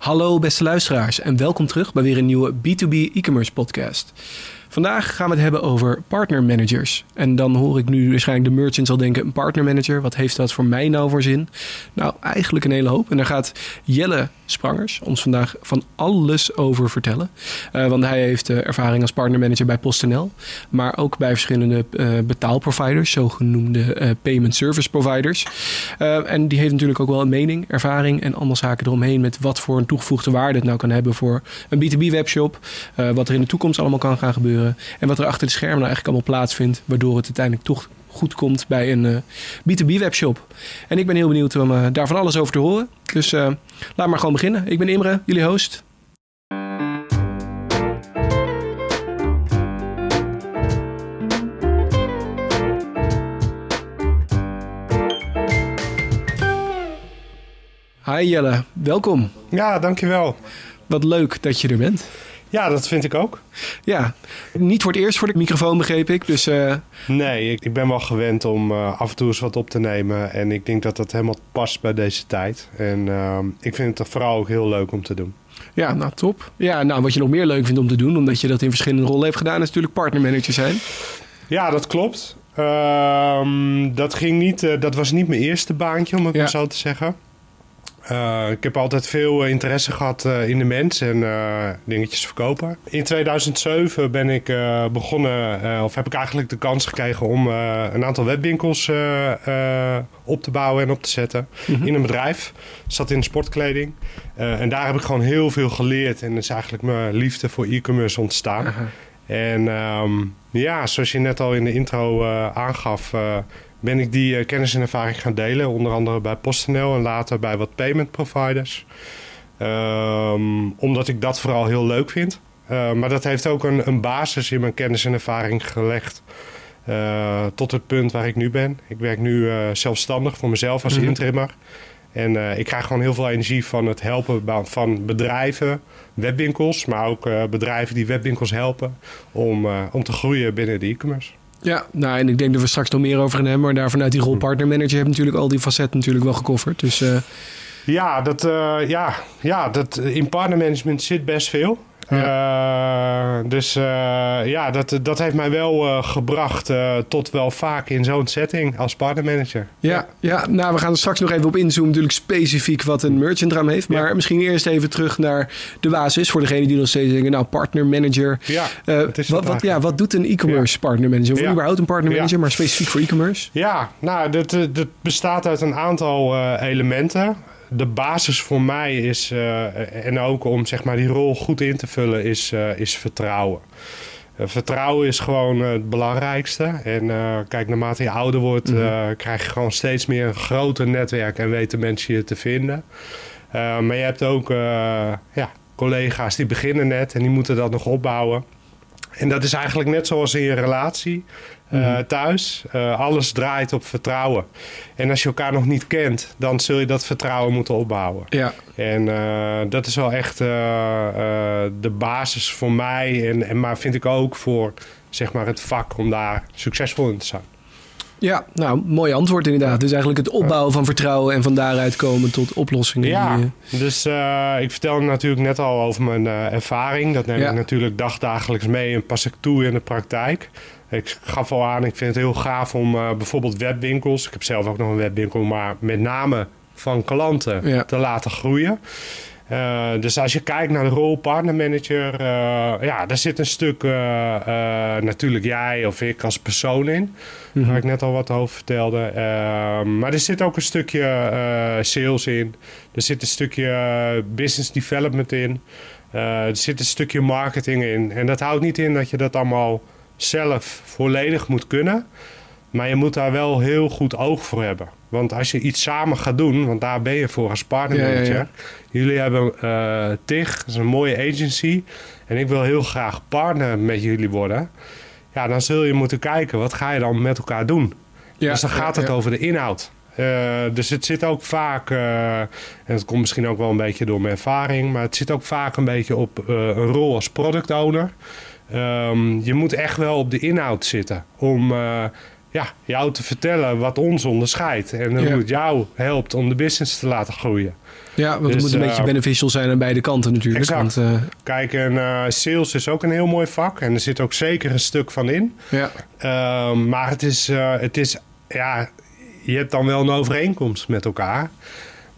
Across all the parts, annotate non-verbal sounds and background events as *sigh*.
Hallo beste luisteraars en welkom terug bij weer een nieuwe B2B e-commerce podcast. Vandaag gaan we het hebben over partner managers. En dan hoor ik nu waarschijnlijk de merchants al denken: een partner manager, wat heeft dat voor mij nou voor zin? Nou, eigenlijk een hele hoop. En daar gaat Jelle Sprangers ons vandaag van alles over vertellen. Uh, want hij heeft uh, ervaring als partner manager bij PostNL, maar ook bij verschillende uh, betaalproviders, zogenoemde payment service providers. en die heeft natuurlijk ook wel een mening, ervaring en allemaal zaken eromheen met wat voor een toegevoegde waarde het nou kan hebben voor een B2B webshop, wat er in de toekomst allemaal kan gaan gebeuren en wat er achter de schermen nou eigenlijk allemaal plaatsvindt, waardoor het uiteindelijk toch goed komt bij een uh, B2B webshop. En ik ben heel benieuwd om uh, daar van alles over te horen. Dus uh, laat maar gewoon beginnen. Ik ben Imre, jullie host. Hi Jelle, welkom. Ja, dankjewel. Wat leuk dat je er bent. Ja, dat vind ik ook. Ja, niet voor het eerst voor de microfoon begreep ik. Dus, uh... Nee, ik, ik, ben wel gewend om uh, af en toe eens wat op te nemen. En ik denk dat dat helemaal past bij deze tijd. En uh, ik vind het vooral ook heel leuk om te doen. Ja, nou top. Ja, nou wat je nog meer leuk vindt om te doen, omdat je dat in verschillende rollen hebt gedaan, is natuurlijk partnermanager zijn. Ja, dat klopt. Ehm, dat, ging niet, uh, dat was niet mijn eerste baantje, om het ja. maar zo te zeggen. Uh, ik heb altijd veel interesse gehad uh, in de mens en dingetjes verkopen. In 2007 ben ik begonnen, of heb ik eigenlijk de kans gekregen om een aantal webwinkels op te bouwen en op te zetten mm -hmm. in een bedrijf. Zat in sportkleding. en daar heb ik gewoon heel veel geleerd en is eigenlijk mijn liefde voor e-commerce ontstaan. -huh. En um, ja, zoals je net al in de intro aangaf ben ik die uh, kennis en ervaring gaan delen. Onder andere bij PostNL en later bij wat payment providers. Um, omdat ik dat vooral heel leuk vind. Uh, maar dat heeft ook een, een, basis in mijn kennis en ervaring gelegd. Uh, tot het punt waar ik nu ben. Ik werk nu zelfstandig voor mezelf als mm -hmm. interimmer. En ik krijg gewoon heel veel energie van het helpen van bedrijven, webwinkels, maar ook bedrijven die webwinkels helpen om, om te groeien binnen de e-commerce. Ja, nou en ik denk dat we straks nog meer over gaan hebben. Maar daar vanuit die rol partnermanager heb natuurlijk al die facetten natuurlijk wel gecoverd. Dus, uh... Ja, dat, uh, ja, ja dat, in partnermanagement zit best veel. Ja. Uh, dus uh, ja, dat, dat heeft mij wel uh, gebracht tot wel vaak in zo'n setting als partnermanager. Ja, ja, nou we gaan er straks nog even op inzoomen, natuurlijk specifiek wat een merchant raam heeft. Maar ja. misschien eerst even terug naar de basis voor degene die nog steeds denken, nou partnermanager. Ja, wat, wat, ja, wat doet een e-commerce ja. partnermanager? Of überhaupt een partnermanager, maar specifiek voor e-commerce? Ja, nou dat, dat bestaat uit een aantal elementen de basis voor mij is, uh, en ook om zeg maar, die rol goed in te vullen, is, uh, is vertrouwen. Uh, vertrouwen is gewoon het belangrijkste. En kijk, naarmate je ouder wordt, mm -hmm. krijg je gewoon steeds meer een groter netwerk en weten mensen je te vinden. maar je hebt ook ja, collega's die beginnen net en die moeten dat nog opbouwen. En dat is eigenlijk net zoals in je relatie uh, thuis. Uh, alles draait op vertrouwen. En als je elkaar nog niet kent, dan zul je dat vertrouwen moeten opbouwen. Ja. En uh, dat is wel echt de basis voor mij. En, en, maar vind ik ook voor zeg maar, het vak om daar succesvol in te zijn. Ja, nou, mooi antwoord inderdaad. Dus eigenlijk het opbouwen van vertrouwen en van daaruit komen tot oplossingen. Ja, die, dus uh, ik vertelde natuurlijk net al over mijn uh, ervaring. Dat neem ja. ik natuurlijk dagdagelijks mee en pas ik toe in de praktijk. Ik gaf al aan, ik vind het heel gaaf om uh, bijvoorbeeld webwinkels... ik heb zelf ook nog een webwinkel, maar met name van klanten ja. te laten groeien. Uh, dus als je kijkt naar de rol partnermanager, uh, ja, daar zit een stuk uh, natuurlijk jij of ik als persoon in. Mm -hmm. Waar ik net al wat over vertelde. maar er zit ook een stukje sales in. Er zit een stukje business development in. er zit een stukje marketing in. En dat houdt niet in dat je dat allemaal zelf volledig moet kunnen. Maar je moet daar wel heel goed oog voor hebben. Want als je iets samen gaat doen, want daar ben je voor als partnermanager. Ja, ja, ja. Jullie hebben uh, TIG, dat is een mooie agency. En ik wil heel graag partner met jullie worden. Ja, dan zul je moeten kijken, wat ga je dan met elkaar doen? dus dan gaat het over de inhoud. Uh, dus het zit ook vaak, uh, en dat komt misschien ook wel een beetje door mijn ervaring, maar het zit ook vaak een beetje op een rol als product owner. Um, je moet echt wel op de inhoud zitten om ja, jou te vertellen wat ons onderscheidt. En hoe het jou helpt om de business te laten groeien. Ja, want het dus, moet een beetje beneficial zijn aan beide kanten natuurlijk. Exact. Want, Kijk, en sales is ook een heel mooi vak. En er zit ook zeker een stuk van in. Ja. Ehm, maar het is, het is ja, je hebt dan wel een overeenkomst met elkaar.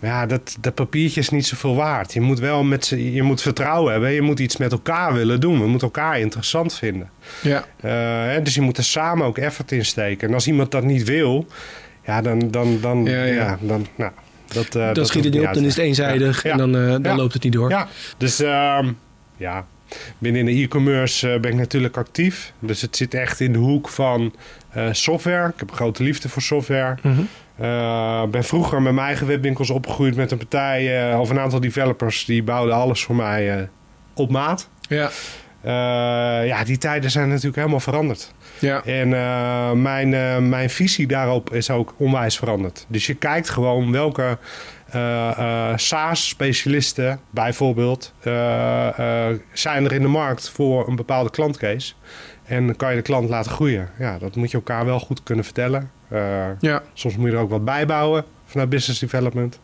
Ja, dat, dat papiertje is niet zoveel waard. Je moet wel met ze, je moet vertrouwen hebben. Je moet iets met elkaar willen doen. We moeten elkaar interessant vinden. Ja. Uh, dus je moet er samen ook effort in steken. En als iemand dat niet wil, ja, dan, dan, dan, ja, ja. dan, nou, dat, uh, dan schiet het niet op, dan is het eenzijdig en dan, uh, dan loopt het niet door. Ja, dus uh, ja, binnen de e-commerce ben ik natuurlijk actief. Dus het zit echt in de hoek van software. Ik heb een grote liefde voor software. Mm -hmm. Uh, ben vroeger met mijn eigen webwinkels opgegroeid met een partij uh, of een aantal developers die bouwden alles voor mij uh, op maat. Ja. ja, die tijden zijn natuurlijk helemaal veranderd. Ja. En mijn, mijn visie daarop is ook onwijs veranderd. Dus je kijkt gewoon welke SaaS-specialisten bijvoorbeeld zijn er in de markt voor een bepaalde klantcase. En kan je de klant laten groeien. Ja, dat moet je elkaar wel goed kunnen vertellen. Uh, ja. Soms moet je er ook wat bijbouwen vanuit business development.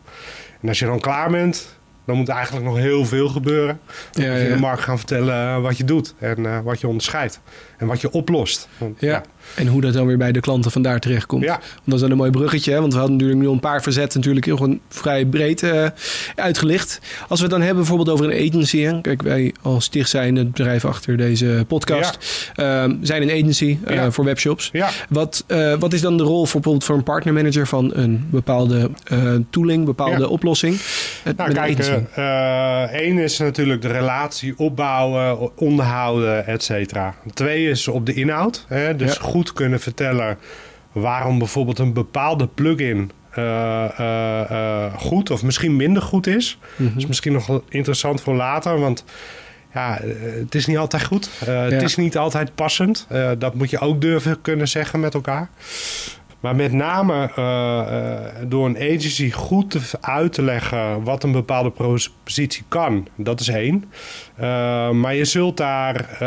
En als je dan klaar bent, dan moet eigenlijk nog heel veel gebeuren. Dan ja, moet je ja. de markt gaan vertellen wat je doet en uh, wat je onderscheidt. En wat je oplost. Want, ja. En hoe dat dan weer bij de klanten vandaar terechtkomt. Ja. Want dat is dan een mooi bruggetje. Hè? Want we hadden natuurlijk nu een paar verzetten natuurlijk heel vrij breed uh, uitgelicht. Als we het dan hebben bijvoorbeeld over een agency. Hè? Kijk, wij als Sticht zijn het bedrijf achter deze podcast. Ja. Uh, zijn een agency uh, ja. voor webshops. Ja. Wat, wat is dan de rol voor bijvoorbeeld voor een partnermanager van een bepaalde tooling, bepaalde oplossing? nou, kijk, één is natuurlijk de relatie opbouwen, onderhouden, et cetera. Twee is op de inhoud. Hè? Dus goed goed kunnen vertellen waarom bijvoorbeeld een bepaalde plugin uh, uh, uh, goed of misschien minder goed is. Mm -hmm. Dat is misschien nog interessant voor later, want ja, het is niet altijd goed. Ja. Het is niet altijd passend. dat moet je ook durven kunnen zeggen met elkaar. Maar met name door een agency goed te uit te leggen wat een bepaalde positie kan, dat is één. maar je zult daar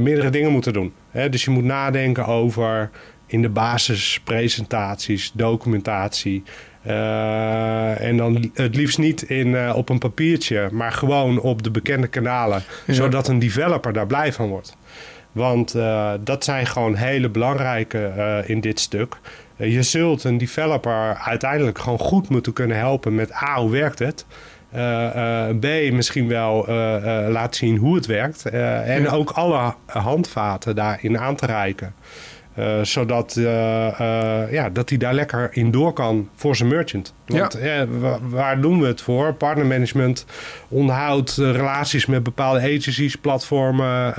meerdere dingen moeten doen. Hè? Dus je moet nadenken over in de basis presentaties, documentatie. Uh, en dan het liefst niet in, uh, op een papiertje, maar gewoon op de bekende kanalen. Ja. Zodat een developer daar blij van wordt. Want uh, dat zijn gewoon hele belangrijke in dit stuk. Je zult een developer uiteindelijk gewoon goed moeten kunnen helpen met A, hoe werkt het? Uh, uh, B, misschien wel uh, laten zien hoe het werkt. en ja. ook alle handvaten daarin aan te reiken. Zodat ja, dat hij daar lekker in door kan voor zijn merchant. Want ja. waar, doen we het voor? Partnermanagement onderhoudt relaties met bepaalde agencies, platformen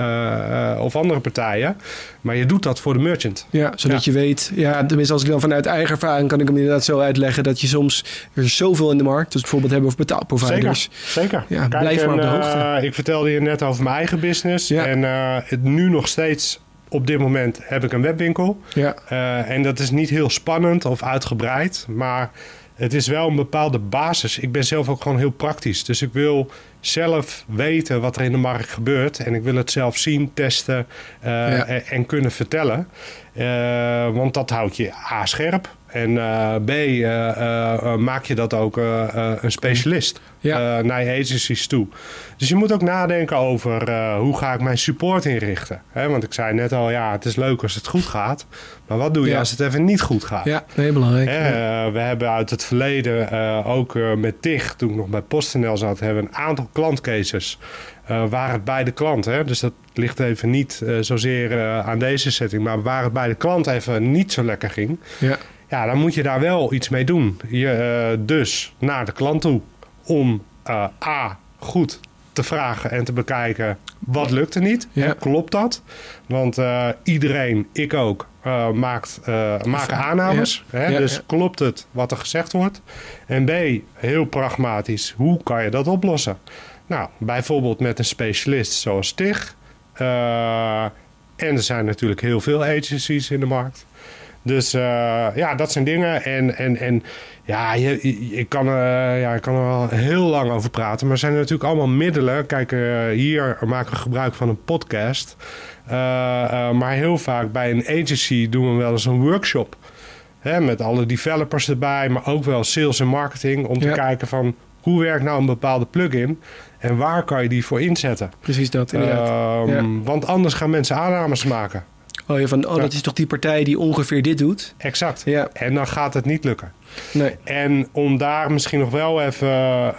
of andere partijen. Maar je doet dat voor de merchant. Ja, zodat ja. je weet, ja, tenminste als ik dan vanuit eigen ervaring kan ik hem inderdaad zo uitleggen dat je soms er is zoveel in de markt, dus bijvoorbeeld hebben over betaalproviders. Zeker, zeker. Ja, Kijk, blijf maar op de hoogte. Ik vertelde je net over mijn eigen business ja. en het nu nog steeds op dit moment heb ik een webwinkel. Ja. Uh, en dat is niet heel spannend of uitgebreid, maar het is wel een bepaalde basis. Ik ben zelf ook gewoon heel praktisch. Dus ik wil zelf weten wat er in de markt gebeurt. En ik wil het zelf zien, testen uh, ja. en, en, kunnen vertellen. Uh, want dat houdt je A scherp. En uh, B, maak je dat ook een specialist ja. naar je agencies toe. Dus je moet ook nadenken over hoe ga ik mijn support inrichten. Hè? Want ik zei net al, ja, het is leuk als het goed gaat. Maar wat doe je ja. als het even niet goed gaat? Ja, heel belangrijk. Ja. we hebben uit het verleden ook met TIG, toen ik nog bij PostNL zat, hebben we een aantal klantcases uh, waar het bij de klant, hè, dus dat ligt even niet uh, zozeer uh, aan deze setting, maar waar het bij de klant even niet zo lekker ging, ja, ja dan moet je daar wel iets mee doen. Je, dus naar de klant toe om A, goed te vragen en te bekijken wat lukt er niet. Ja. Klopt dat? Want iedereen, ik ook, maakt, maken aannames. Ja. Hè? Ja, dus klopt het wat er gezegd wordt? En B, heel pragmatisch, hoe kan je dat oplossen? Nou, bijvoorbeeld met een specialist zoals TIG. Uh, en er zijn natuurlijk heel veel agencies in de markt. Dus ja, dat zijn dingen. En, en, en ja, je, ik, kan, ja, ik kan er wel heel lang over praten. Maar er zijn natuurlijk allemaal middelen. Kijk, hier maken we gebruik van een podcast. maar heel vaak bij een agency doen we wel eens een workshop. Hè, met alle developers erbij, maar ook wel sales en marketing. Om te kijken van hoe werkt nou een bepaalde plugin en waar kan je die voor inzetten. Precies dat, inderdaad. Um, Want anders gaan mensen aannames maken. Oh, ja, van, oh, dat is toch die partij die ongeveer dit doet? Exact. Ja. En dan gaat het niet lukken. Nee. En om daar misschien nog wel even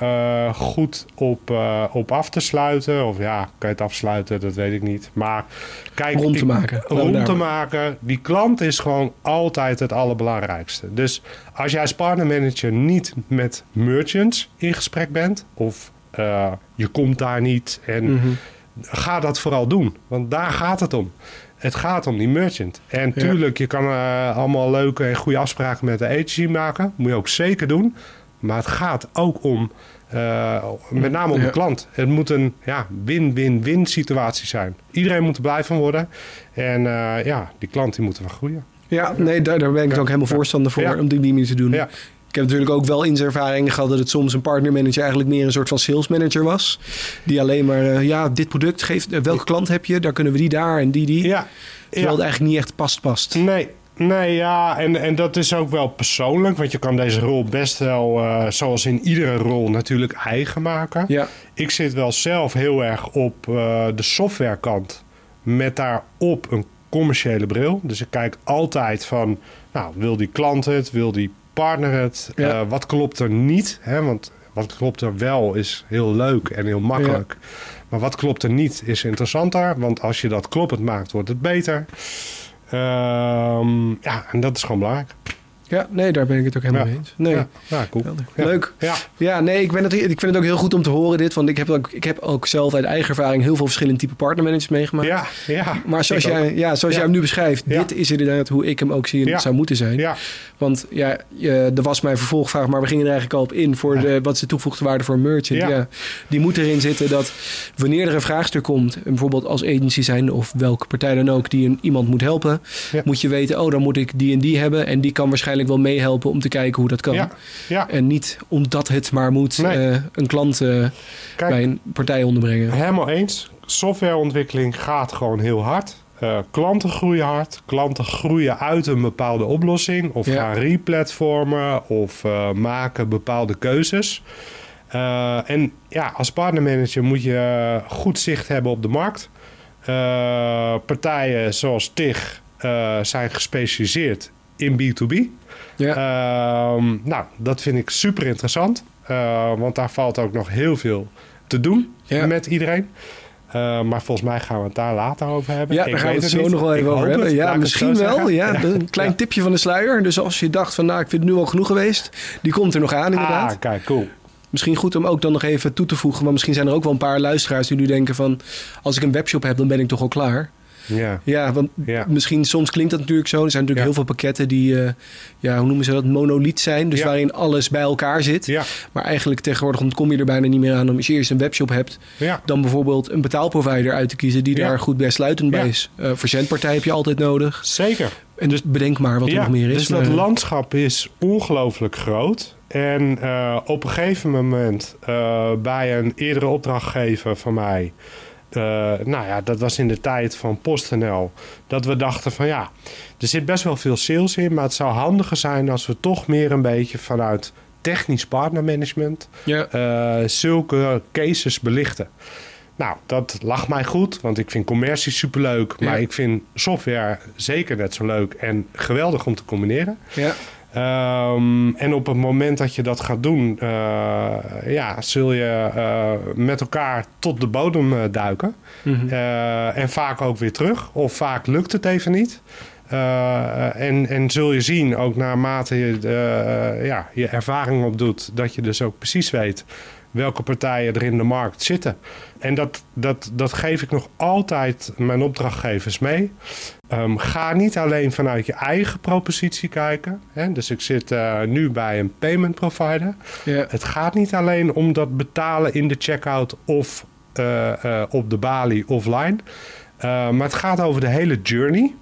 uh, goed op, uh, op af te sluiten. Of ja, kan je het afsluiten? Dat weet ik niet. Maar kijk, rond te maken. Rond te maken. Die klant is gewoon altijd het allerbelangrijkste. Dus als jij als partnermanager niet met merchants in gesprek bent. Of uh, je komt daar niet. En mm -hmm. ga dat vooral doen. Want daar gaat het om. Het gaat om die merchant. En tuurlijk, je kan uh, allemaal leuke en goede afspraken met de agency maken. Moet je ook zeker doen. Maar het gaat ook om, uh, met name om de klant. Het moet een ja, win-win-win situatie zijn. Iedereen moet er blij van worden. En uh, ja, die klant die moet er van groeien. Ja, nee, daar, daar ben ik ja. ook helemaal voorstander voor om die manier te doen. Ja. Ik heb natuurlijk ook wel in zijn ervaringen gehad dat het soms een partnermanager eigenlijk meer een soort van sales manager was. Die alleen maar, uh, ja, dit product geeft, uh, welke klant heb je? Daar kunnen we die daar en die die. Ja. Terwijl het eigenlijk niet echt past past. Nee, Nee, ja, en, en dat is ook wel persoonlijk. Want je kan deze rol best wel, uh, zoals in iedere rol, natuurlijk eigen maken. Ja. Ik zit wel zelf heel erg op uh, de softwarekant. Met daarop een commerciële bril. Dus ik kijk altijd van, nou, wil die klant het? Wil die partner het? Ja. Uh, wat klopt er niet? Hè? Want wat klopt er wel is heel leuk en heel makkelijk. Ja. Maar wat klopt er niet is interessanter. Want als je dat kloppend maakt, wordt het beter. Um, ja, en dat is gewoon belangrijk. Ja, nee, daar ben ik het ook helemaal ja. mee eens. Nee. Ja, ja cool. Leuk. Ja, ja nee, ik, ben het, ik vind het ook heel goed om te horen dit. Want ik heb ook, ik heb ook zelf uit eigen ervaring heel veel verschillende type partnermanagers meegemaakt. Ja, ja. Maar zoals, jij, ja, zoals jij hem nu beschrijft, dit is inderdaad hoe ik hem ook zie en het zou moeten zijn. Ja. Want ja, er was mijn vervolgvraag, maar we gingen er eigenlijk al op in voor de, wat is de toegevoegde waarde voor een merchant. Ja. Die moet erin zitten dat wanneer er een vraagstuk komt, bijvoorbeeld als agency zijn of welke partij dan ook die een, iemand moet helpen, moet je weten, oh dan moet ik die en die hebben en die kan waarschijnlijk wel meehelpen om te kijken hoe dat kan. Ja, ja. En niet omdat het maar moet nee. uh, een klant uh, Kijk, bij een partij onderbrengen. Helemaal eens. Softwareontwikkeling gaat gewoon heel hard. Uh, klanten groeien hard. Klanten groeien uit een bepaalde oplossing. Of ja. gaan replatformen of maken bepaalde keuzes. en ja, als partnermanager moet je goed zicht hebben op de markt. partijen zoals TIG zijn gespecialiseerd in B2B. Ja. Uh, nou, dat vind ik super interessant. Uh, want daar valt ook nog heel veel te doen ja. met iedereen. Uh, maar volgens mij gaan we het daar later over hebben. Ja, ik daar gaan we het zo niet. nog wel even ik over hebben. Het, ja, misschien wel. Ja, ja. Een klein *laughs* tipje van de sluier. Dus als je dacht van nou, ik vind het nu al genoeg geweest. Die komt er nog aan inderdaad. Ah, kijk, cool. Misschien goed om ook dan nog even toe te voegen. Maar misschien zijn er ook wel een paar luisteraars die nu denken van... als ik een webshop heb, dan ben ik toch al klaar. Ja. ja, want ja. misschien soms klinkt dat natuurlijk zo. Er zijn natuurlijk ja. heel veel pakketten die, uh, ja, hoe noemen ze dat, monoliet zijn. Dus waarin alles bij elkaar zit. Ja. Maar eigenlijk tegenwoordig ontkom je er bijna niet meer aan om als je eerst een webshop hebt, dan bijvoorbeeld een betaalprovider uit te kiezen die daar goed bij sluitend bij is. Uh, verzendpartij heb je altijd nodig. Zeker. En dus bedenk maar wat er nog meer is. Dus dat landschap is ongelooflijk groot. En eh, op een gegeven moment eh, bij een eerdere opdrachtgever van mij... eh, nou ja, dat was in de tijd van PostNL... dat we dachten van ja, er zit best wel veel sales in... maar het zou handiger zijn als we toch meer een beetje vanuit technisch partnermanagement... ja. eh, zulke cases belichten. Nou, dat lag mij goed, want ik vind commercie superleuk. Maar Ja. ik vind software zeker net zo leuk en geweldig om te combineren. ja. Ehm, en op het moment dat je dat gaat doen, eh, ja, zul je eh, met elkaar tot de bodem eh, duiken. Mhm. En vaak ook weer terug. Of vaak lukt het even niet. En, en zul je zien, ook naarmate je ja, je ervaring opdoet, dat je dus ook precies weet welke partijen er in de markt zitten. En dat, dat, dat geef ik nog altijd mijn opdrachtgevers mee. Ehm, ga niet alleen vanuit je eigen propositie kijken. Hè? Dus ik zit eh, nu bij een payment provider. ja. Het gaat niet alleen om dat betalen in de checkout of eh, eh, op de balie offline. Uh, maar het gaat over de hele journey.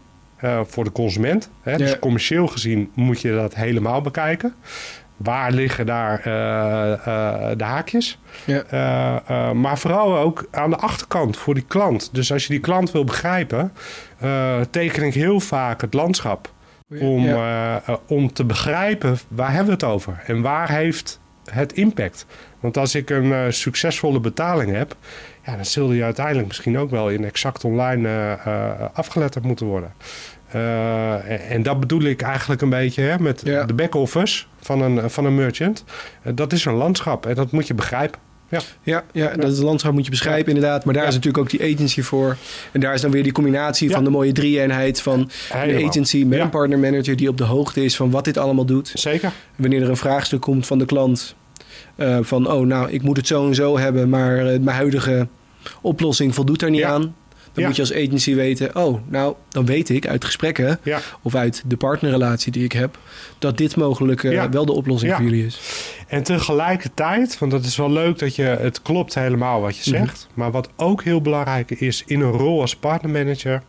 voor de consument. Hè? Dus commercieel gezien moet je dat helemaal bekijken. Waar liggen daar de haakjes? Ja. maar vooral ook aan de achterkant voor die klant. Dus als je die klant wil begrijpen, teken ik heel vaak het landschap. Om, om te begrijpen waar hebben we het over en waar heeft het impact. Want als ik een succesvolle betaling heb, ja, dan zul je uiteindelijk misschien ook wel in exact online afgeletterd moeten worden. En dat bedoel ik eigenlijk een beetje hè, met de back-office van een, van een merchant. dat is een landschap en dat moet je begrijpen. Ja. Ja, ja, dat is landschap moet je beschrijven inderdaad. Maar daar is natuurlijk ook die agency voor. En daar is dan weer die combinatie van de mooie drie-eenheid van de agency met een partner manager die op de hoogte is van wat dit allemaal doet. Zeker. Wanneer er een vraagstuk komt van de klant uh, van, oh nou, ik moet het zo en zo hebben, maar mijn huidige oplossing voldoet er niet aan. Dan moet je als agency weten, oh, nou, dan weet ik uit gesprekken ja. of uit de partnerrelatie die ik heb, dat dit mogelijk uh, wel de oplossing voor jullie is. En tegelijkertijd, want dat is wel leuk dat je, het klopt helemaal wat je mhm. zegt, maar wat ook heel belangrijk is in een rol als partnermanager,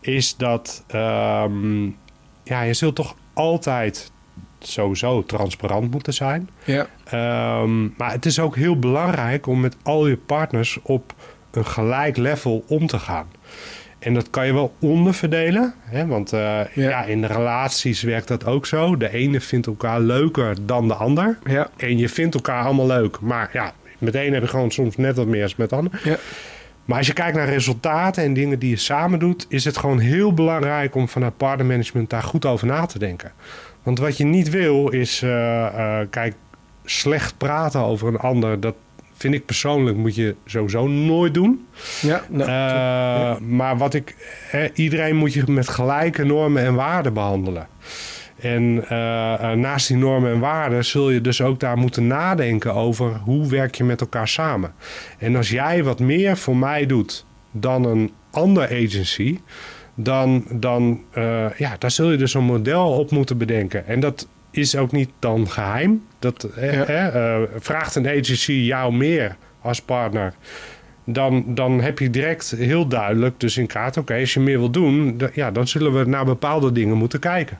is dat um, ja, je zult toch altijd sowieso transparant moeten zijn. Ja. Um, maar het is ook heel belangrijk om met al je partners op een gelijk level om te gaan. En dat kan je wel onderverdelen. Hè? Want uh, ja. ja. in de relaties werkt dat ook zo. De ene vindt elkaar leuker dan de ander. Ja. En je vindt elkaar allemaal leuk. Maar ja, met de ene heb je gewoon soms net wat meer als met de ander. Ja. Maar als je kijkt naar resultaten en dingen die je samen doet, is het gewoon heel belangrijk om vanuit partnermanagement daar goed over na te denken. Want wat je niet wil is, uh, uh, kijk, slecht praten over een ander. Dat vind ik persoonlijk moet je sowieso nooit doen. Ja, nou, uh, Maar wat ik, iedereen moet je met gelijke normen en waarden behandelen. En naast die normen en waarden zul je dus ook daar moeten nadenken over hoe werk je met elkaar samen. En als jij wat meer voor mij doet dan een andere agency, dan, dan uh, ja, daar zul je dus een model op moeten bedenken. En dat is ook niet dan geheim. Dat uh, vraagt een agency jou meer als partner. Dan, dan heb je direct heel duidelijk dus in kaart... oké, als je meer wil doen... ja, dan zullen we naar bepaalde dingen moeten kijken.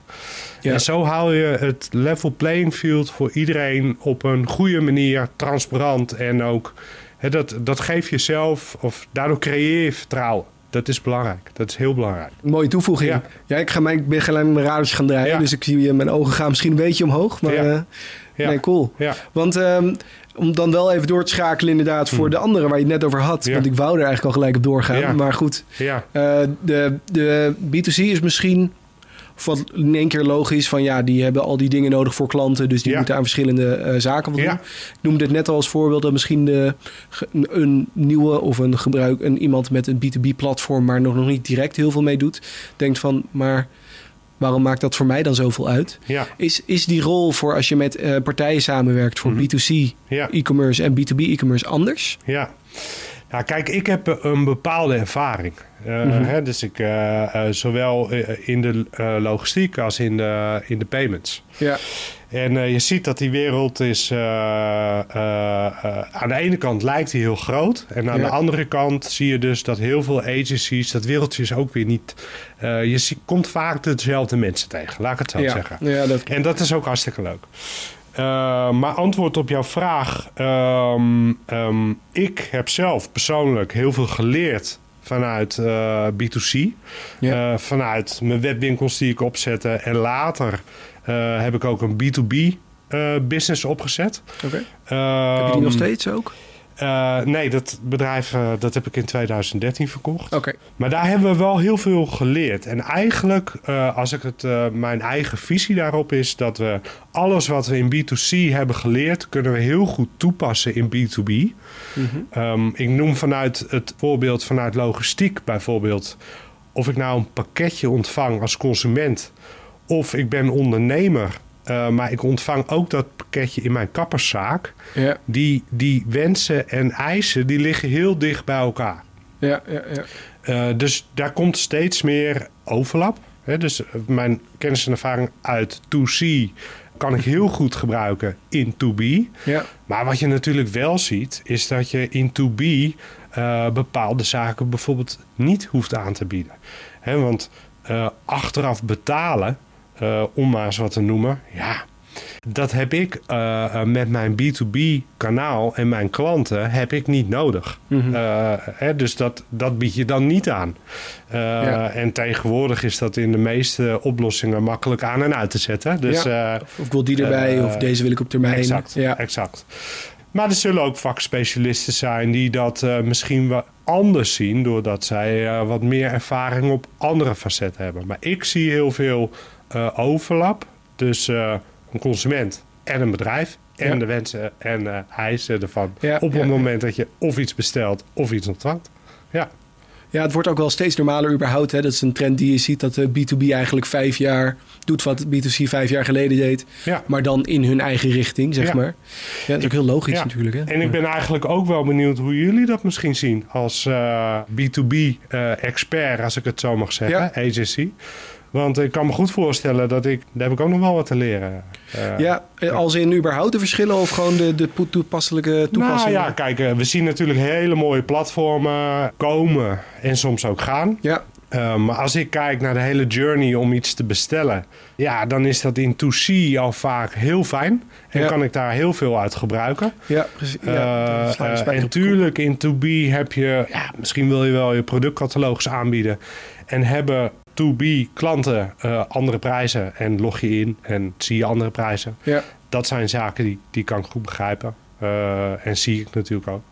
Ja. En zo haal je het level playing field voor iedereen... op een goede manier, transparant en ook... Hè, dat, dat geeft jezelf, of daardoor creëer je vertrouwen. Dat is belangrijk. Dat is heel belangrijk. Mooie toevoeging. Ja, ja ik, ga mijn, ik ben gelijk mijn radertje gaan draaien. Dus ik zie mijn ogen gaan misschien een beetje omhoog. Maar ja. Uh, nee, cool. Ja. Want um, om dan wel even door te schakelen inderdaad voor hmm. de andere waar je het net over had. Want ik wou er eigenlijk al gelijk op doorgaan. Maar goed, ja. Uh, de, de B2C is misschien wat in één keer logisch van ja, die hebben al die dingen nodig voor klanten, dus die moeten aan verschillende uh, zaken voldoen. Ik noemde het net al als voorbeeld dat misschien de, een nieuwe of een gebruik, een iemand met een B2B-platform, maar nog, nog niet direct heel veel mee doet, denkt van, maar waarom maakt dat voor mij dan zoveel uit? Ja. Is, is die rol voor als je met uh, partijen samenwerkt voor mm B2C e-commerce en B2B e-commerce anders? Ja. Ja, kijk, ik heb een bepaalde ervaring. Uh, hè, dus ik, uh, uh, zowel in de logistiek als in de, in de payments. Ja. En je ziet dat die wereld is... aan de ene kant lijkt die heel groot. En aan de andere kant zie je dus dat heel veel agencies... Dat wereldje is ook weer niet... je komt vaak dezelfde mensen tegen, laat ik het zo ja. zeggen. Ja, dat... En dat is ook hartstikke leuk. Uh, maar antwoord op jouw vraag. Um, um, ik heb zelf persoonlijk heel veel geleerd vanuit uh, B2C. Ja. Uh, vanuit mijn webwinkels die ik opzette. En later heb ik ook een B2B business opgezet. Oké. Okay. heb je die nog ehm, steeds ook? Uh, nee, dat bedrijf uh, dat heb ik in 2013 verkocht. Oké. Maar daar hebben we wel heel veel geleerd. En eigenlijk, uh, als ik het, mijn eigen visie daarop is dat we alles wat we in B2C hebben geleerd, kunnen we heel goed toepassen in B2B. Mm -hmm. um, ik noem vanuit het voorbeeld vanuit logistiek bijvoorbeeld. Of ik nou een pakketje ontvang als consument, of ik ben ondernemer uh, maar ik ontvang ook dat pakketje in mijn kapperszaak. Ja. Die, die wensen en eisen die liggen heel dicht bij elkaar. Ja, ja, ja. Uh, dus daar komt steeds meer overlap. Hè? Dus mijn kennis en ervaring uit 2C kan ik heel goed gebruiken in 2B. Ja. Maar wat je natuurlijk wel ziet, is dat je in 2B uh, eh, bepaalde zaken bijvoorbeeld niet hoeft aan te bieden. Hè? Want achteraf betalen, om maar eens wat te noemen, ja, dat heb ik uh, met mijn B2B kanaal en mijn klanten heb ik niet nodig. Mm hè, dus dat, dat bied je dan niet aan. Uh, En tegenwoordig is dat in de meeste oplossingen makkelijk aan en uit te zetten. Dus, ja. Of ik wil die erbij of deze wil ik op termijn. Exact, ja. exact. Maar er zullen ook vakspecialisten zijn die dat misschien wat anders zien... doordat zij wat meer ervaring op andere facetten hebben. Maar ik zie heel veel overlap. Dus een consument en een bedrijf. En de wensen en uh, eisen ervan. op het moment dat je of iets bestelt of iets ontvangt. Ja. Ja, het wordt ook wel steeds normaler überhaupt. Hè? Dat is een trend die je ziet dat de B2B eigenlijk vijf jaar doet wat B2C vijf jaar geleden deed. Ja. Maar dan in hun eigen richting, zeg maar. Ja, dat is ook heel logisch natuurlijk. Hè? En ik ben eigenlijk ook wel benieuwd hoe jullie dat misschien zien als uh, B2B-expert, uh, als ik het zo mag zeggen, agency. Want ik kan me goed voorstellen dat ik... Daar heb ik ook nog wel wat te leren. Uh, ja, als in überhaupt de verschillen of gewoon de, de toepasselijke toepassingen? Nou ja, kijk, eh, we zien natuurlijk hele mooie platformen komen en soms ook gaan. Ja. Uh, maar als ik kijk naar de hele journey om iets te bestellen, ja, dan is dat in 2C al vaak heel fijn. En kan ik daar heel veel uit gebruiken. Ja, precies. Ja, uh, en natuurlijk in 2B heb je, ja, misschien wil je wel je productcatalogus aanbieden. En hebben 2B klanten uh, andere prijzen en log je in en zie je andere prijzen. Ja. Dat zijn zaken die, die kan ik goed begrijpen. Uh, en zie ik natuurlijk ook.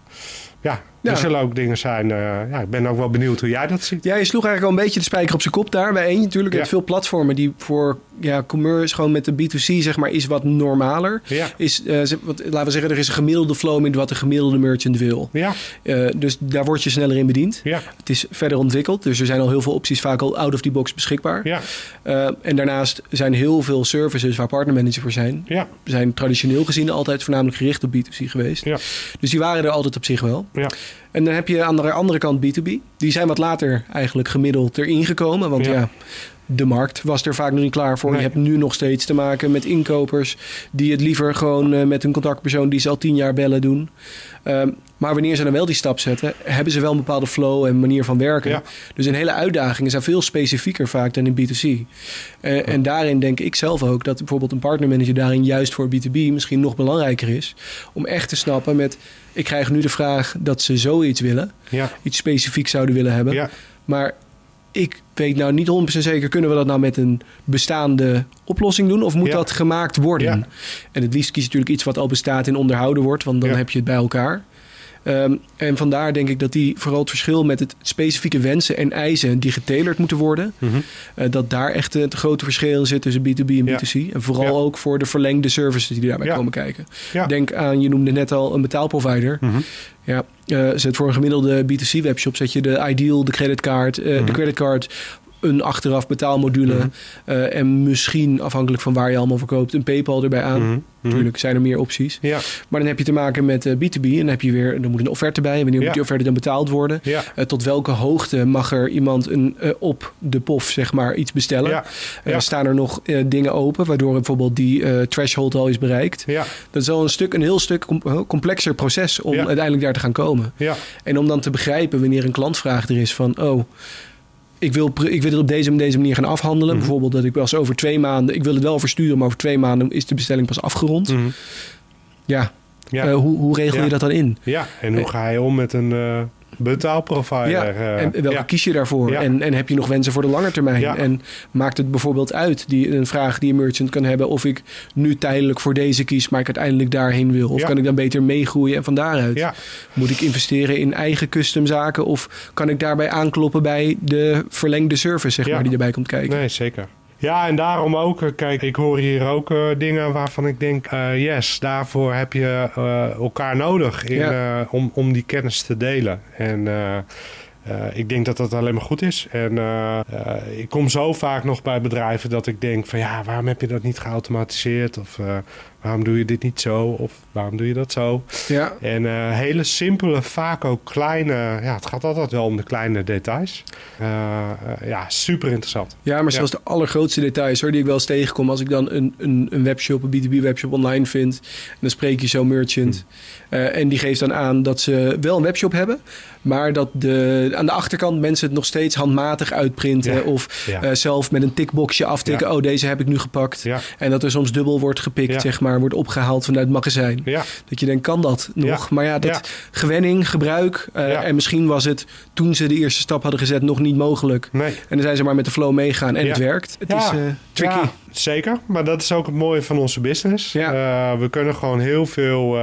Ja, er zullen ook dingen zijn. Uh, ja, ik ben ook wel benieuwd hoe jij dat ziet. Ja, je sloeg eigenlijk al een beetje de spijker op zijn kop daar. Bij één natuurlijk. Hebt veel platformen die voor ja, commerce, gewoon met de B2C, zeg maar, is wat normaler. Ja. Is, uh, wat, laten we zeggen, er is een gemiddelde flow in wat de gemiddelde merchant wil. Ja. Uh, dus daar word je sneller in bediend. Ja. Het is verder ontwikkeld. Dus er zijn al heel veel opties, vaak al out of the box beschikbaar. Ja. en daarnaast zijn heel veel services waar partnermanager voor zijn. Ja. Zijn traditioneel gezien altijd voornamelijk gericht op B2C geweest. Ja. Dus die waren er altijd op zich wel. Ja. En dan heb je aan de andere kant B2B. Die zijn wat later eigenlijk gemiddeld erin gekomen. Want ja, de markt was er vaak nog niet klaar voor. Je hebt nu nog steeds te maken met inkopers die het liever gewoon uh, met een contactpersoon die ze al tien jaar bellen doen. Um, maar wanneer ze dan wel die stap zetten, hebben ze wel een bepaalde flow en manier van werken. Dus een hele uitdaging zijn veel specifieker vaak dan in B2C. Uh, eh, En daarin denk ik zelf ook dat bijvoorbeeld een partnermanager daarin juist voor B2B misschien nog belangrijker is. Om echt te snappen met, ik krijg nu de vraag dat ze zoiets willen. Ja. Iets specifiek zouden willen hebben. Maar ik weet nou niet 100% zeker, kunnen we dat nou met een bestaande oplossing doen? Of moet dat gemaakt worden? En het liefst kies je natuurlijk iets wat al bestaat en onderhouden wordt, want dan heb je het bij elkaar. Um, en vandaar denk ik dat die vooral het verschil met het specifieke wensen en eisen die getalerd moeten worden, mm -hmm. uh, dat daar echt het grote verschil in zit tussen B2B en B2C. En vooral ja. ook voor de verlengde services die daarbij ja. komen kijken. Denk aan, je noemde net al een betaalprovider. Mm -hmm. Ja, uh, zet voor een gemiddelde B2C webshop zet je de Ideal, de creditcard, uh, mm -hmm. de creditcard een achteraf betaalmodule. Mm -hmm. uh, en misschien, afhankelijk van waar je allemaal verkoopt, een PayPal erbij aan. Mm -hmm. Natuurlijk zijn er meer opties. Ja. Maar dan heb je te maken met uh, B2B. En dan heb je weer, dan moet een offerte bij. En wanneer ja. moet die offerte dan betaald worden? Ja. Uh, tot welke hoogte mag er iemand een, op de POF, zeg maar, iets bestellen? Staan er nog dingen open, waardoor bijvoorbeeld die threshold al is bereikt? Dat is al een stuk, een heel stuk complexer proces om uiteindelijk daar te gaan komen. Ja. En om dan te begrijpen wanneer een klantvraag er is van, oh ik wil, ik wil het op deze, deze manier gaan afhandelen. Mm -hmm. Bijvoorbeeld dat ik pas over twee maanden... Ik wil het wel versturen, maar over twee maanden is de bestelling pas afgerond. Mm -hmm. Ja, ja. Uh, hoe, hoe regel je dat dan in? Ja, en hoe ga je om met een... Betaalprovider. Ja, en welke ja. kies je daarvoor? Ja. En, en heb je nog wensen voor de lange termijn? Ja. En maakt het bijvoorbeeld uit, die, een vraag die een merchant kan hebben... of ik nu tijdelijk voor deze kies, maar ik uiteindelijk daarheen wil? Of kan ik dan beter meegroeien en van daaruit? Moet ik investeren in eigen customzaken... of kan ik daarbij aankloppen bij de verlengde service zeg maar, die erbij komt kijken? Nee, zeker. Ja, en daarom ook, kijk, ik hoor hier ook uh, dingen waarvan ik denk, uh, yes, daarvoor heb je uh, elkaar nodig in, ja. om, om die kennis te delen. En ik denk dat dat alleen maar goed is. En ik kom zo vaak nog bij bedrijven dat ik denk van ja, waarom heb je dat niet geautomatiseerd? Of waarom doe je dit niet zo? Of waarom doe je dat zo? Ja. En uh, hele simpele, vaak ook kleine... Ja, het gaat altijd wel om de kleine details. Uh, uh, ja, super interessant. Ja, maar zelfs de allergrootste details hoor, die ik wel eens tegenkom... als ik dan een, een, een webshop, een B2B-webshop online vind... en dan spreek je zo'n merchant... Hmm. en die geeft dan aan dat ze wel een webshop hebben... maar dat de, aan de achterkant mensen het nog steeds handmatig uitprinten... Ja. of ja. zelf met een tickboxje aftikken... oh, deze heb ik nu gepakt. En dat er soms dubbel wordt gepikt, zeg maar... wordt opgehaald vanuit het magazijn. Dat je denkt, kan dat nog? Maar ja, dat gewenning, gebruik... en misschien was het toen ze de eerste stap hadden gezet nog niet mogelijk. Nee. En dan zijn ze maar met de flow meegaan en het werkt. Het is uh, tricky. Ja, zeker, maar dat is ook het mooie van onze business. Uh, we kunnen gewoon heel veel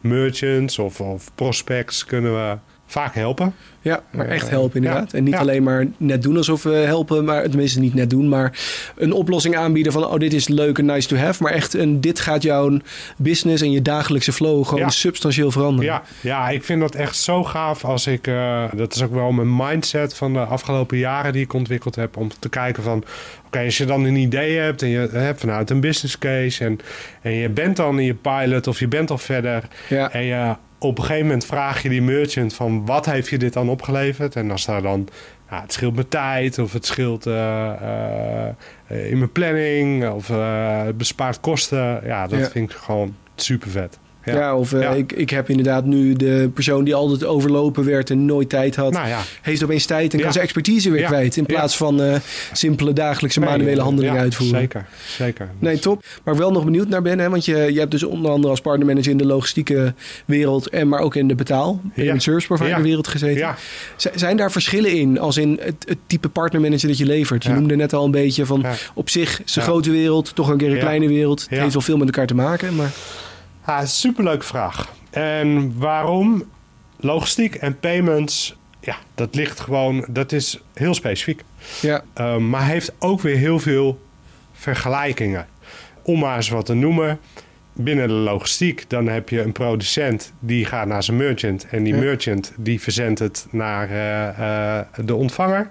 merchants of, of prospects kunnen we vaak helpen. Ja, maar echt helpen inderdaad. Ja. En niet ja. alleen maar net doen alsof we helpen, maar tenminste niet net doen, maar een oplossing aanbieden van oh dit is leuk en nice to have, maar echt een dit gaat jouw business en je dagelijkse flow gewoon Ja. substantieel veranderen. Ja, ja, ik vind dat echt zo gaaf als ik, uh, dat is ook wel mijn mindset van de afgelopen jaren die ik ontwikkeld heb, om te kijken van oké, als je dan een idee hebt en je hebt vanuit een business case en, en je bent dan in je pilot of je bent al verder Ja. en je op een gegeven moment vraag je die merchant van wat heeft je dit dan opgeleverd? En als daar dan, nou, het scheelt mijn tijd of het scheelt uh, uh, in mijn planning of uh, het bespaart kosten. Ja, dat Ja. vind ik gewoon super vet. Ja, of uh, Ja. Ik, ik heb inderdaad nu de persoon die altijd overlopen werd en nooit tijd had, Nou ja, heeft opeens tijd en kan zijn expertise weer kwijt. In plaats van eh, simpele dagelijkse manuele handelingen ja, uitvoeren. Zeker, zeker. Nee, top. Waar ik wel nog benieuwd naar ben, hè, want je, je hebt dus onder andere als partnermanager in de logistieke wereld, en maar ook in de betaal, payment service provider wereld gezeten. Zijn daar verschillen in, als in het, het type partnermanager dat je levert? Je noemde net al een beetje van op zich is een grote wereld, toch een keer een kleine wereld. Het heeft wel veel met elkaar te maken, maar Ah, superleuke vraag. En waarom? Logistiek en payments, ja, dat ligt gewoon, dat is heel specifiek. ja, Uh, maar heeft ook weer heel veel vergelijkingen. Om maar eens wat te noemen. Binnen de logistiek, dan heb je een producent die gaat naar zijn merchant. En die Ja. merchant die verzendt het naar eh, eh, de ontvanger.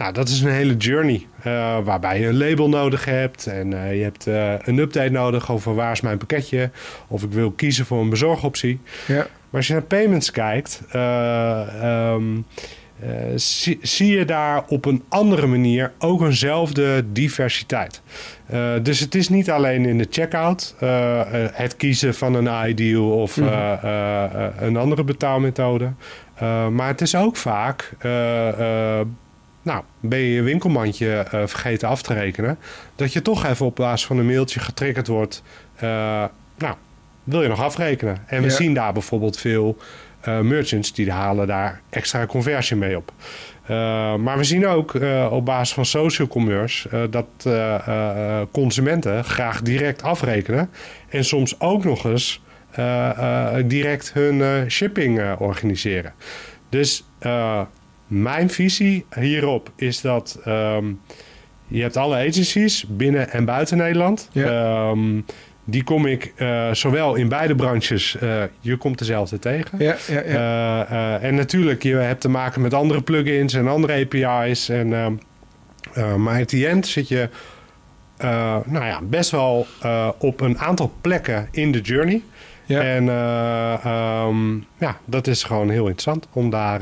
Nou, dat is een hele journey. eh, waarbij je een label nodig hebt. En eh, je hebt eh, een update nodig over waar is mijn pakketje. Of ik wil kiezen voor een bezorgoptie. ja, Maar als je naar payments kijkt, eh, ehm, eh, zie, zie je daar op een andere manier ook eenzelfde diversiteit. Dus het is niet alleen in de checkout, het kiezen van een ideal of Mhm. een andere betaalmethode. Maar het is ook vaak, nou, ben je je winkelmandje eh, vergeten af te rekenen, dat je toch even op basis van een mailtje getriggerd wordt. eh, nou, wil je nog afrekenen? En we Ja. zien daar bijvoorbeeld veel eh, merchants die halen daar extra conversie mee op. Maar we zien ook op basis van social commerce dat consumenten graag direct afrekenen. En soms ook nog eens direct hun shipping organiseren. Dus mijn visie hierop is dat ehm, je hebt alle agencies binnen en buiten Nederland. Ja. Ehm, die kom ik eh, zowel in beide branches, eh, je komt dezelfde tegen. ja, ja, ja. Eh, en natuurlijk, je hebt te maken met andere plugins en andere API's. En, ehm, eh, maar at the end zit je nou ja, best wel op een aantal plekken in de journey. ja. En ja, dat is gewoon heel interessant om daar.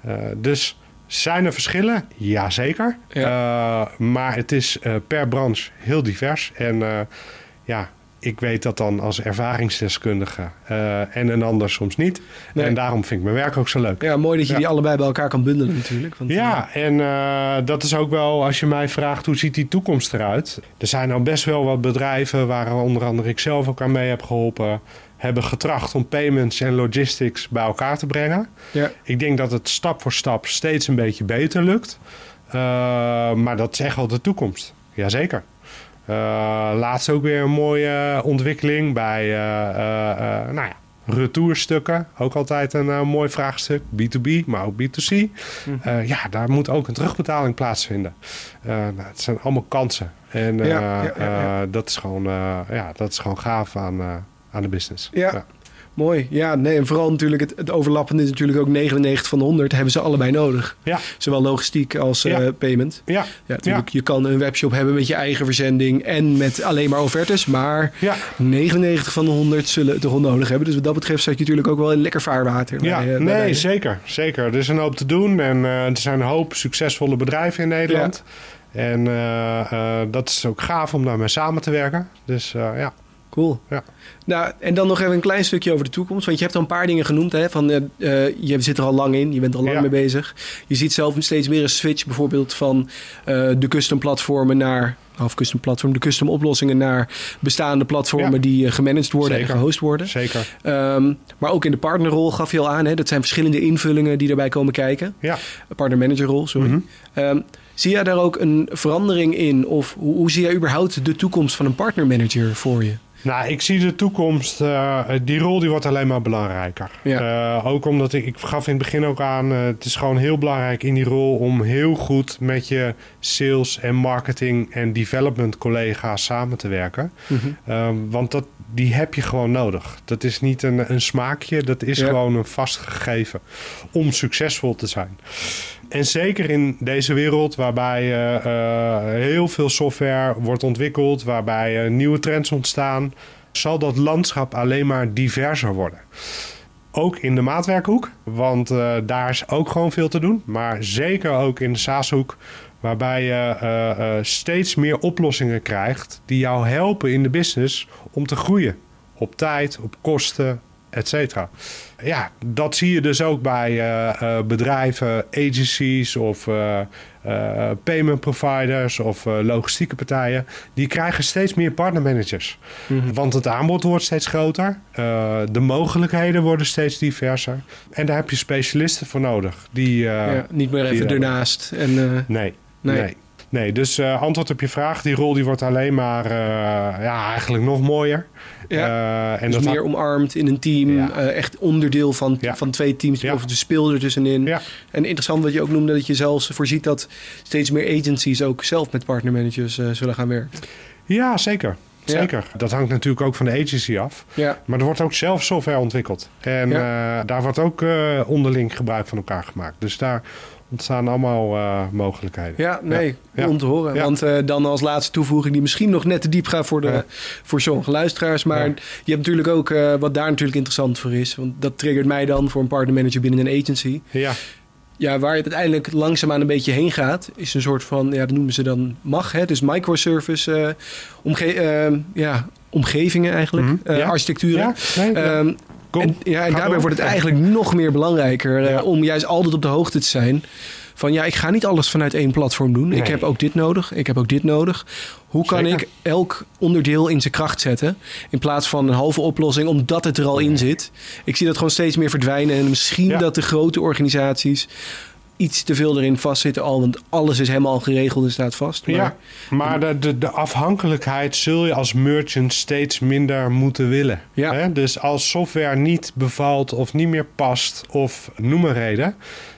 Eh, dus zijn er verschillen? Jazeker. Ja. Eh, maar het is eh, per branche heel divers. En ja, ik weet dat dan als ervaringsdeskundige en een ander soms niet. Nee. En daarom vind ik mijn werk ook zo leuk. ja, mooi dat je Ja. die allebei bij elkaar kan bundelen natuurlijk. Want, Ja, en dat is ook wel als je mij vraagt hoe ziet die toekomst eruit. Er zijn nou best wel wat bedrijven waar onder andere ik zelf ook aan mee heb geholpen. Hebben getracht om payments en logistics bij elkaar te brengen. Ja. Ik denk dat het stap voor stap steeds een beetje beter lukt. Eh, maar dat is echt wel de toekomst. Jazeker. Eh laatst ook weer een mooie ontwikkeling bij eh, nou ja, retourstukken. Ook altijd een mooi vraagstuk. B2B, maar ook B2C. Mhm. Ja, daar moet ook een terugbetaling plaatsvinden. Nou, het zijn allemaal kansen. En Ja, ja, dat, is gewoon, ja, dat is gewoon gaaf aan, aan de business. Ja. Mooi. Ja, nee, en vooral natuurlijk het, het overlappende is natuurlijk ook 99 van de 100 hebben ze allebei nodig. Ja. Zowel logistiek als Ja. eh, payment. Ja, Ja, natuurlijk, je kan een webshop hebben met je eigen verzending en met alleen maar offertes, maar ja. 99 van de 100 zullen het toch nodig hebben. Dus wat dat betreft zat je natuurlijk ook wel in lekker vaarwater. Ja, bij, eh, nee, zeker, zeker. Er is een hoop te doen en eh, er zijn een hoop succesvolle bedrijven in Nederland. En dat is ook gaaf om daarmee samen te werken. Dus ja. Cool. Ja. Nou, en dan nog even een klein stukje over de toekomst. Want je hebt al een paar dingen genoemd. Hè, van, eh, eh, je zit er al lang in, je bent er al lang Ja. mee bezig. Je ziet zelf steeds meer een switch bijvoorbeeld van eh, de custom platformen naar... Of custom platform, de custom oplossingen naar bestaande platformen Ja. die gemanaged worden Zeker. en gehost worden. Zeker. Ehm, maar ook in de partnerrol gaf je al aan. Hè, dat zijn verschillende invullingen die erbij komen kijken. Ja. Partner-managerrol, sorry. Mhm. Ehm, zie jij daar ook een verandering in? Of hoe, hoe zie jij überhaupt de toekomst van een partnermanager voor je? Nou, ik zie de toekomst, eh, die rol die wordt alleen maar belangrijker. Eh, ook omdat ik, ik gaf in het begin ook aan, eh, het is gewoon heel belangrijk in die rol om heel goed met je sales en marketing en development collega's samen te werken. Eh, want dat, die heb je gewoon nodig. Dat is niet een, een smaakje, dat is Ja. gewoon een vast gegeven om succesvol te zijn. En zeker in deze wereld waarbij eh, eh, heel veel software wordt ontwikkeld, waarbij eh, nieuwe trends ontstaan, zal dat landschap alleen maar diverser worden. Ook in de maatwerkhoek, want daar is ook gewoon veel te doen. Maar zeker ook in de SaaS-hoek, waarbij je steeds meer oplossingen krijgt die jou helpen in de business om te groeien. Op tijd, op kosten, et cetera. Ja, dat zie je dus ook bij eh, eh, bedrijven, agencies of eh, payment providers of logistieke partijen. Die krijgen steeds meer partnermanagers. Want het aanbod wordt steeds groter. de mogelijkheden worden steeds diverser. En daar heb je specialisten voor nodig. Die, ja, niet meer even ernaast. En, Nee, Nee. nee. Nee. dus eh, antwoord op je vraag. Die rol die wordt alleen maar eh, ja, eigenlijk nog mooier. Ja. Eh, en dus dat meer omarmd in een team. Ja. echt onderdeel van, Ja. van twee teams. Ja. Of de speelder tussenin. Ja. En interessant wat je ook noemde, dat je zelfs voorziet dat steeds meer agencies ook zelf met partnermanagers zullen gaan werken. Ja, zeker. Ja. Zeker. Dat hangt natuurlijk ook van de agency af. Ja, Maar er wordt ook zelf software ontwikkeld. En eh, daar wordt ook onderling gebruik van elkaar gemaakt. Dus daar ontstaan allemaal eh, mogelijkheden. ja nee, Ja. om te horen. Ja. Want eh, dan als laatste toevoeging die misschien nog net te diep gaat voor, de, Ja. voor sommige luisteraars. Maar je hebt natuurlijk ook eh, wat daar natuurlijk interessant voor is. Want dat triggert mij dan voor een partnermanager binnen een agency. Ja, Ja, waar het uiteindelijk langzaamaan een beetje heen gaat, is een soort van, ja, dat noemen ze dan MAG, hè, dus microservice omge ja, omgevingen eigenlijk, Mhm, architecturen. nee. Ehm, Kom, en, ja, en daarbij door. wordt het eigenlijk nog meer belangrijker eh, Ja. om juist altijd op de hoogte te zijn. Van ja, ik ga niet alles vanuit één platform doen. Ik heb ook dit nodig. Ik heb ook dit nodig. Hoe kan Zeker. ik elk onderdeel in zijn kracht zetten? In plaats van een halve oplossing, omdat het er al in zit. Ik zie dat gewoon steeds meer verdwijnen. En misschien Ja. dat de grote organisaties iets te veel erin vastzitten al. Want alles is helemaal al geregeld en staat vast. Maar, Ja, maar de, de, de afhankelijkheid zul je als merchant steeds minder moeten willen. Ja. Hè? Dus als software niet bevalt of niet meer past of noem een reden...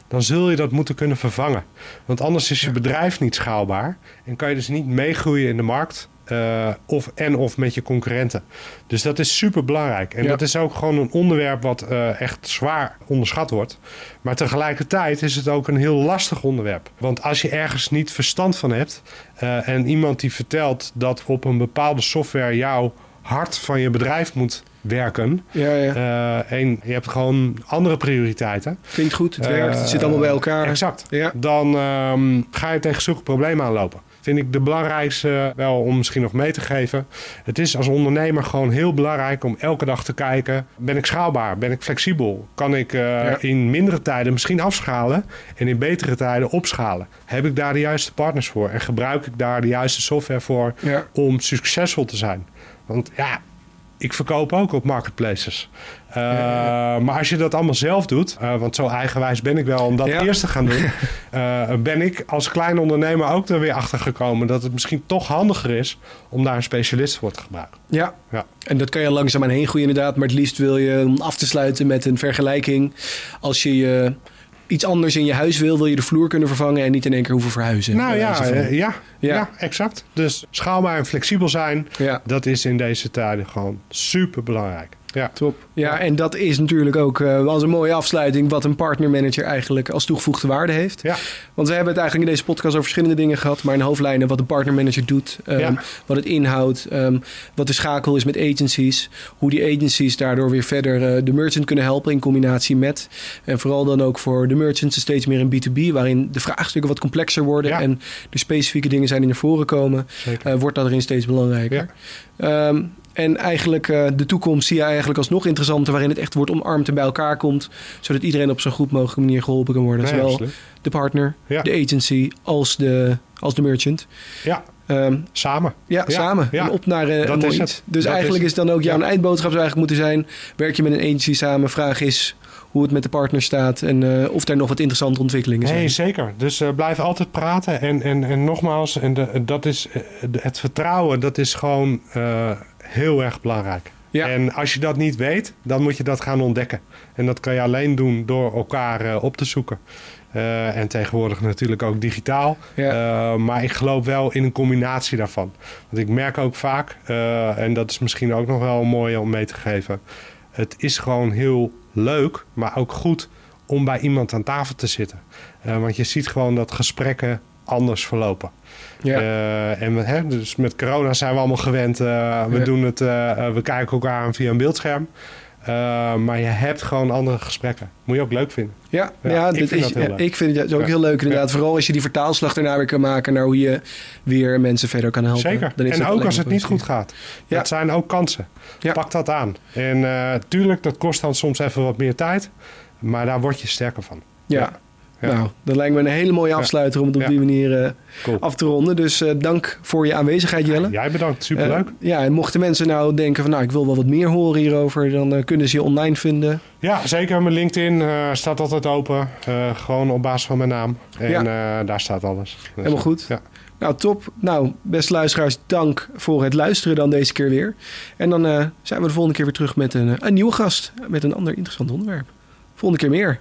dan zul je dat moeten kunnen vervangen. Want anders is je bedrijf niet schaalbaar... en kan je dus niet meegroeien in de markt... eh, of, en of met je concurrenten. Dus dat is super belangrijk. En Ja. dat is ook gewoon een onderwerp wat eh, echt zwaar onderschat wordt. Maar tegelijkertijd is het ook een heel lastig onderwerp. Want als je ergens niet verstand van hebt eh, en iemand die vertelt dat op een bepaalde software jouw hart van je bedrijf moet werken. ja, ja. en je hebt gewoon andere prioriteiten. Klinkt goed, het werkt, het zit allemaal bij elkaar. Exact. Ja. Dan ehm, ga je tegen zulke problemen aanlopen. Vind ik de belangrijkste wel om misschien nog mee te geven. Het is als ondernemer gewoon heel belangrijk om elke dag te kijken. Ben ik schaalbaar? Ben ik flexibel? Kan ik eh, Ja. in mindere tijden misschien afschalen en in betere tijden opschalen? Heb ik daar de juiste partners voor? En gebruik ik daar de juiste software voor Ja. om succesvol te zijn? Want ja, ik verkoop ook op marketplaces. Uh, Ja, Maar als je dat allemaal zelf doet, uh, want zo eigenwijs ben ik wel om dat Ja. eerst te gaan doen, uh, *laughs* ben ik als kleine ondernemer ook er weer achter gekomen dat het misschien toch handiger is om daar een specialist voor te gebruiken. Ja. Ja. en dat kan je langzaam aan heen groeien inderdaad. Maar het liefst wil je, om af te sluiten met een vergelijking... als je je iets anders in je huis wil, wil je de vloer kunnen vervangen... en niet in één keer hoeven verhuizen. Nou ja, van. eh, ja, Ja. ja. exact. Dus schaalbaar en flexibel zijn, ja. dat is in deze tijden gewoon super belangrijk. Ja. Top. Ja, en dat is natuurlijk ook uh, als een mooie afsluiting wat een partnermanager eigenlijk als toegevoegde waarde heeft. Ja. Want we hebben het eigenlijk in deze podcast over verschillende dingen gehad, maar in hoofdlijnen wat een partnermanager doet, um, ja. wat het inhoudt, um, wat de schakel is met agencies, hoe die agencies daardoor weer verder uh, de merchant kunnen helpen in combinatie met. En vooral dan ook voor de merchants steeds meer in B2B, waarin de vraagstukken wat complexer worden Ja. en de specifieke dingen zijn die naar voren komen, uh, wordt dat erin steeds belangrijker. Um, en eigenlijk uh, de toekomst zie je eigenlijk als nog interessanter, waarin het echt wordt omarmd en bij elkaar komt, zodat iedereen op zo'n goed mogelijke manier geholpen kan worden. Nee, Zowel absoluut. de partner, Ja. de agency als de, als de merchant. Ja, Um, samen. ja, Ja, samen. ja. En op naar uh, Dat een mooi iets. Dus Dat eigenlijk is is, dan ook jouw eindboodschap zou eigenlijk moeten zijn: werk je met een agency samen? Vraag is hoe het met de partner staat en uh, of er nog wat interessante ontwikkelingen zijn. Nee, zeker. Dus uh, blijf altijd praten. En, en, en nogmaals, en de, dat is, het vertrouwen, dat is gewoon heel erg belangrijk. Ja. En als je dat niet weet, dan moet je dat gaan ontdekken. En dat kan je alleen doen door elkaar uh, op te zoeken. Uh, en tegenwoordig natuurlijk ook digitaal. Ja. Uh, maar ik geloof wel in een combinatie daarvan. Want ik merk ook vaak, en dat is misschien ook nog wel mooi om mee te geven. Het is gewoon heel leuk, maar ook goed om bij iemand aan tafel te zitten. Want je ziet gewoon dat gesprekken anders verlopen. Ja. Uh, en hè, dus met corona zijn we allemaal gewend. Uh, we, Ja. doen het, uh, we kijken elkaar aan via een beeldscherm. Maar je hebt gewoon andere gesprekken. Moet je ook leuk vinden. Ja, ja, Ja, ik dit vind is, dat heel ja, leuk. ik vind het ook heel leuk inderdaad. Vooral als je die vertaalslag daarna weer kan maken naar hoe je weer mensen verder kan helpen. Zeker. Dan is En ook als het niet goed gaat. Ja. Dat zijn ook kansen. Ja. Pak dat aan. En tuurlijk, dat kost dan soms even wat meer tijd. Maar daar word je sterker van. Ja. Nou, dat lijkt me een hele mooie afsluiter om het op die manier Cool. af te ronden. Dus uh, dank voor je aanwezigheid, Jelle. Jij bedankt. Superleuk. Uh, ja, en mochten mensen nou denken van nou, ik wil wel wat meer horen hierover, dan kunnen ze je online vinden. Ja, zeker. Mijn LinkedIn uh, staat altijd open. Uh, gewoon op basis van mijn naam. En Ja. uh, daar staat alles. Dus, Helemaal goed. Ja. Nou, top. Nou, beste luisteraars, dank voor het luisteren dan deze keer weer. En dan zijn we de volgende keer weer terug met een, een nieuwe gast. Met een ander interessant onderwerp. Volgende keer meer.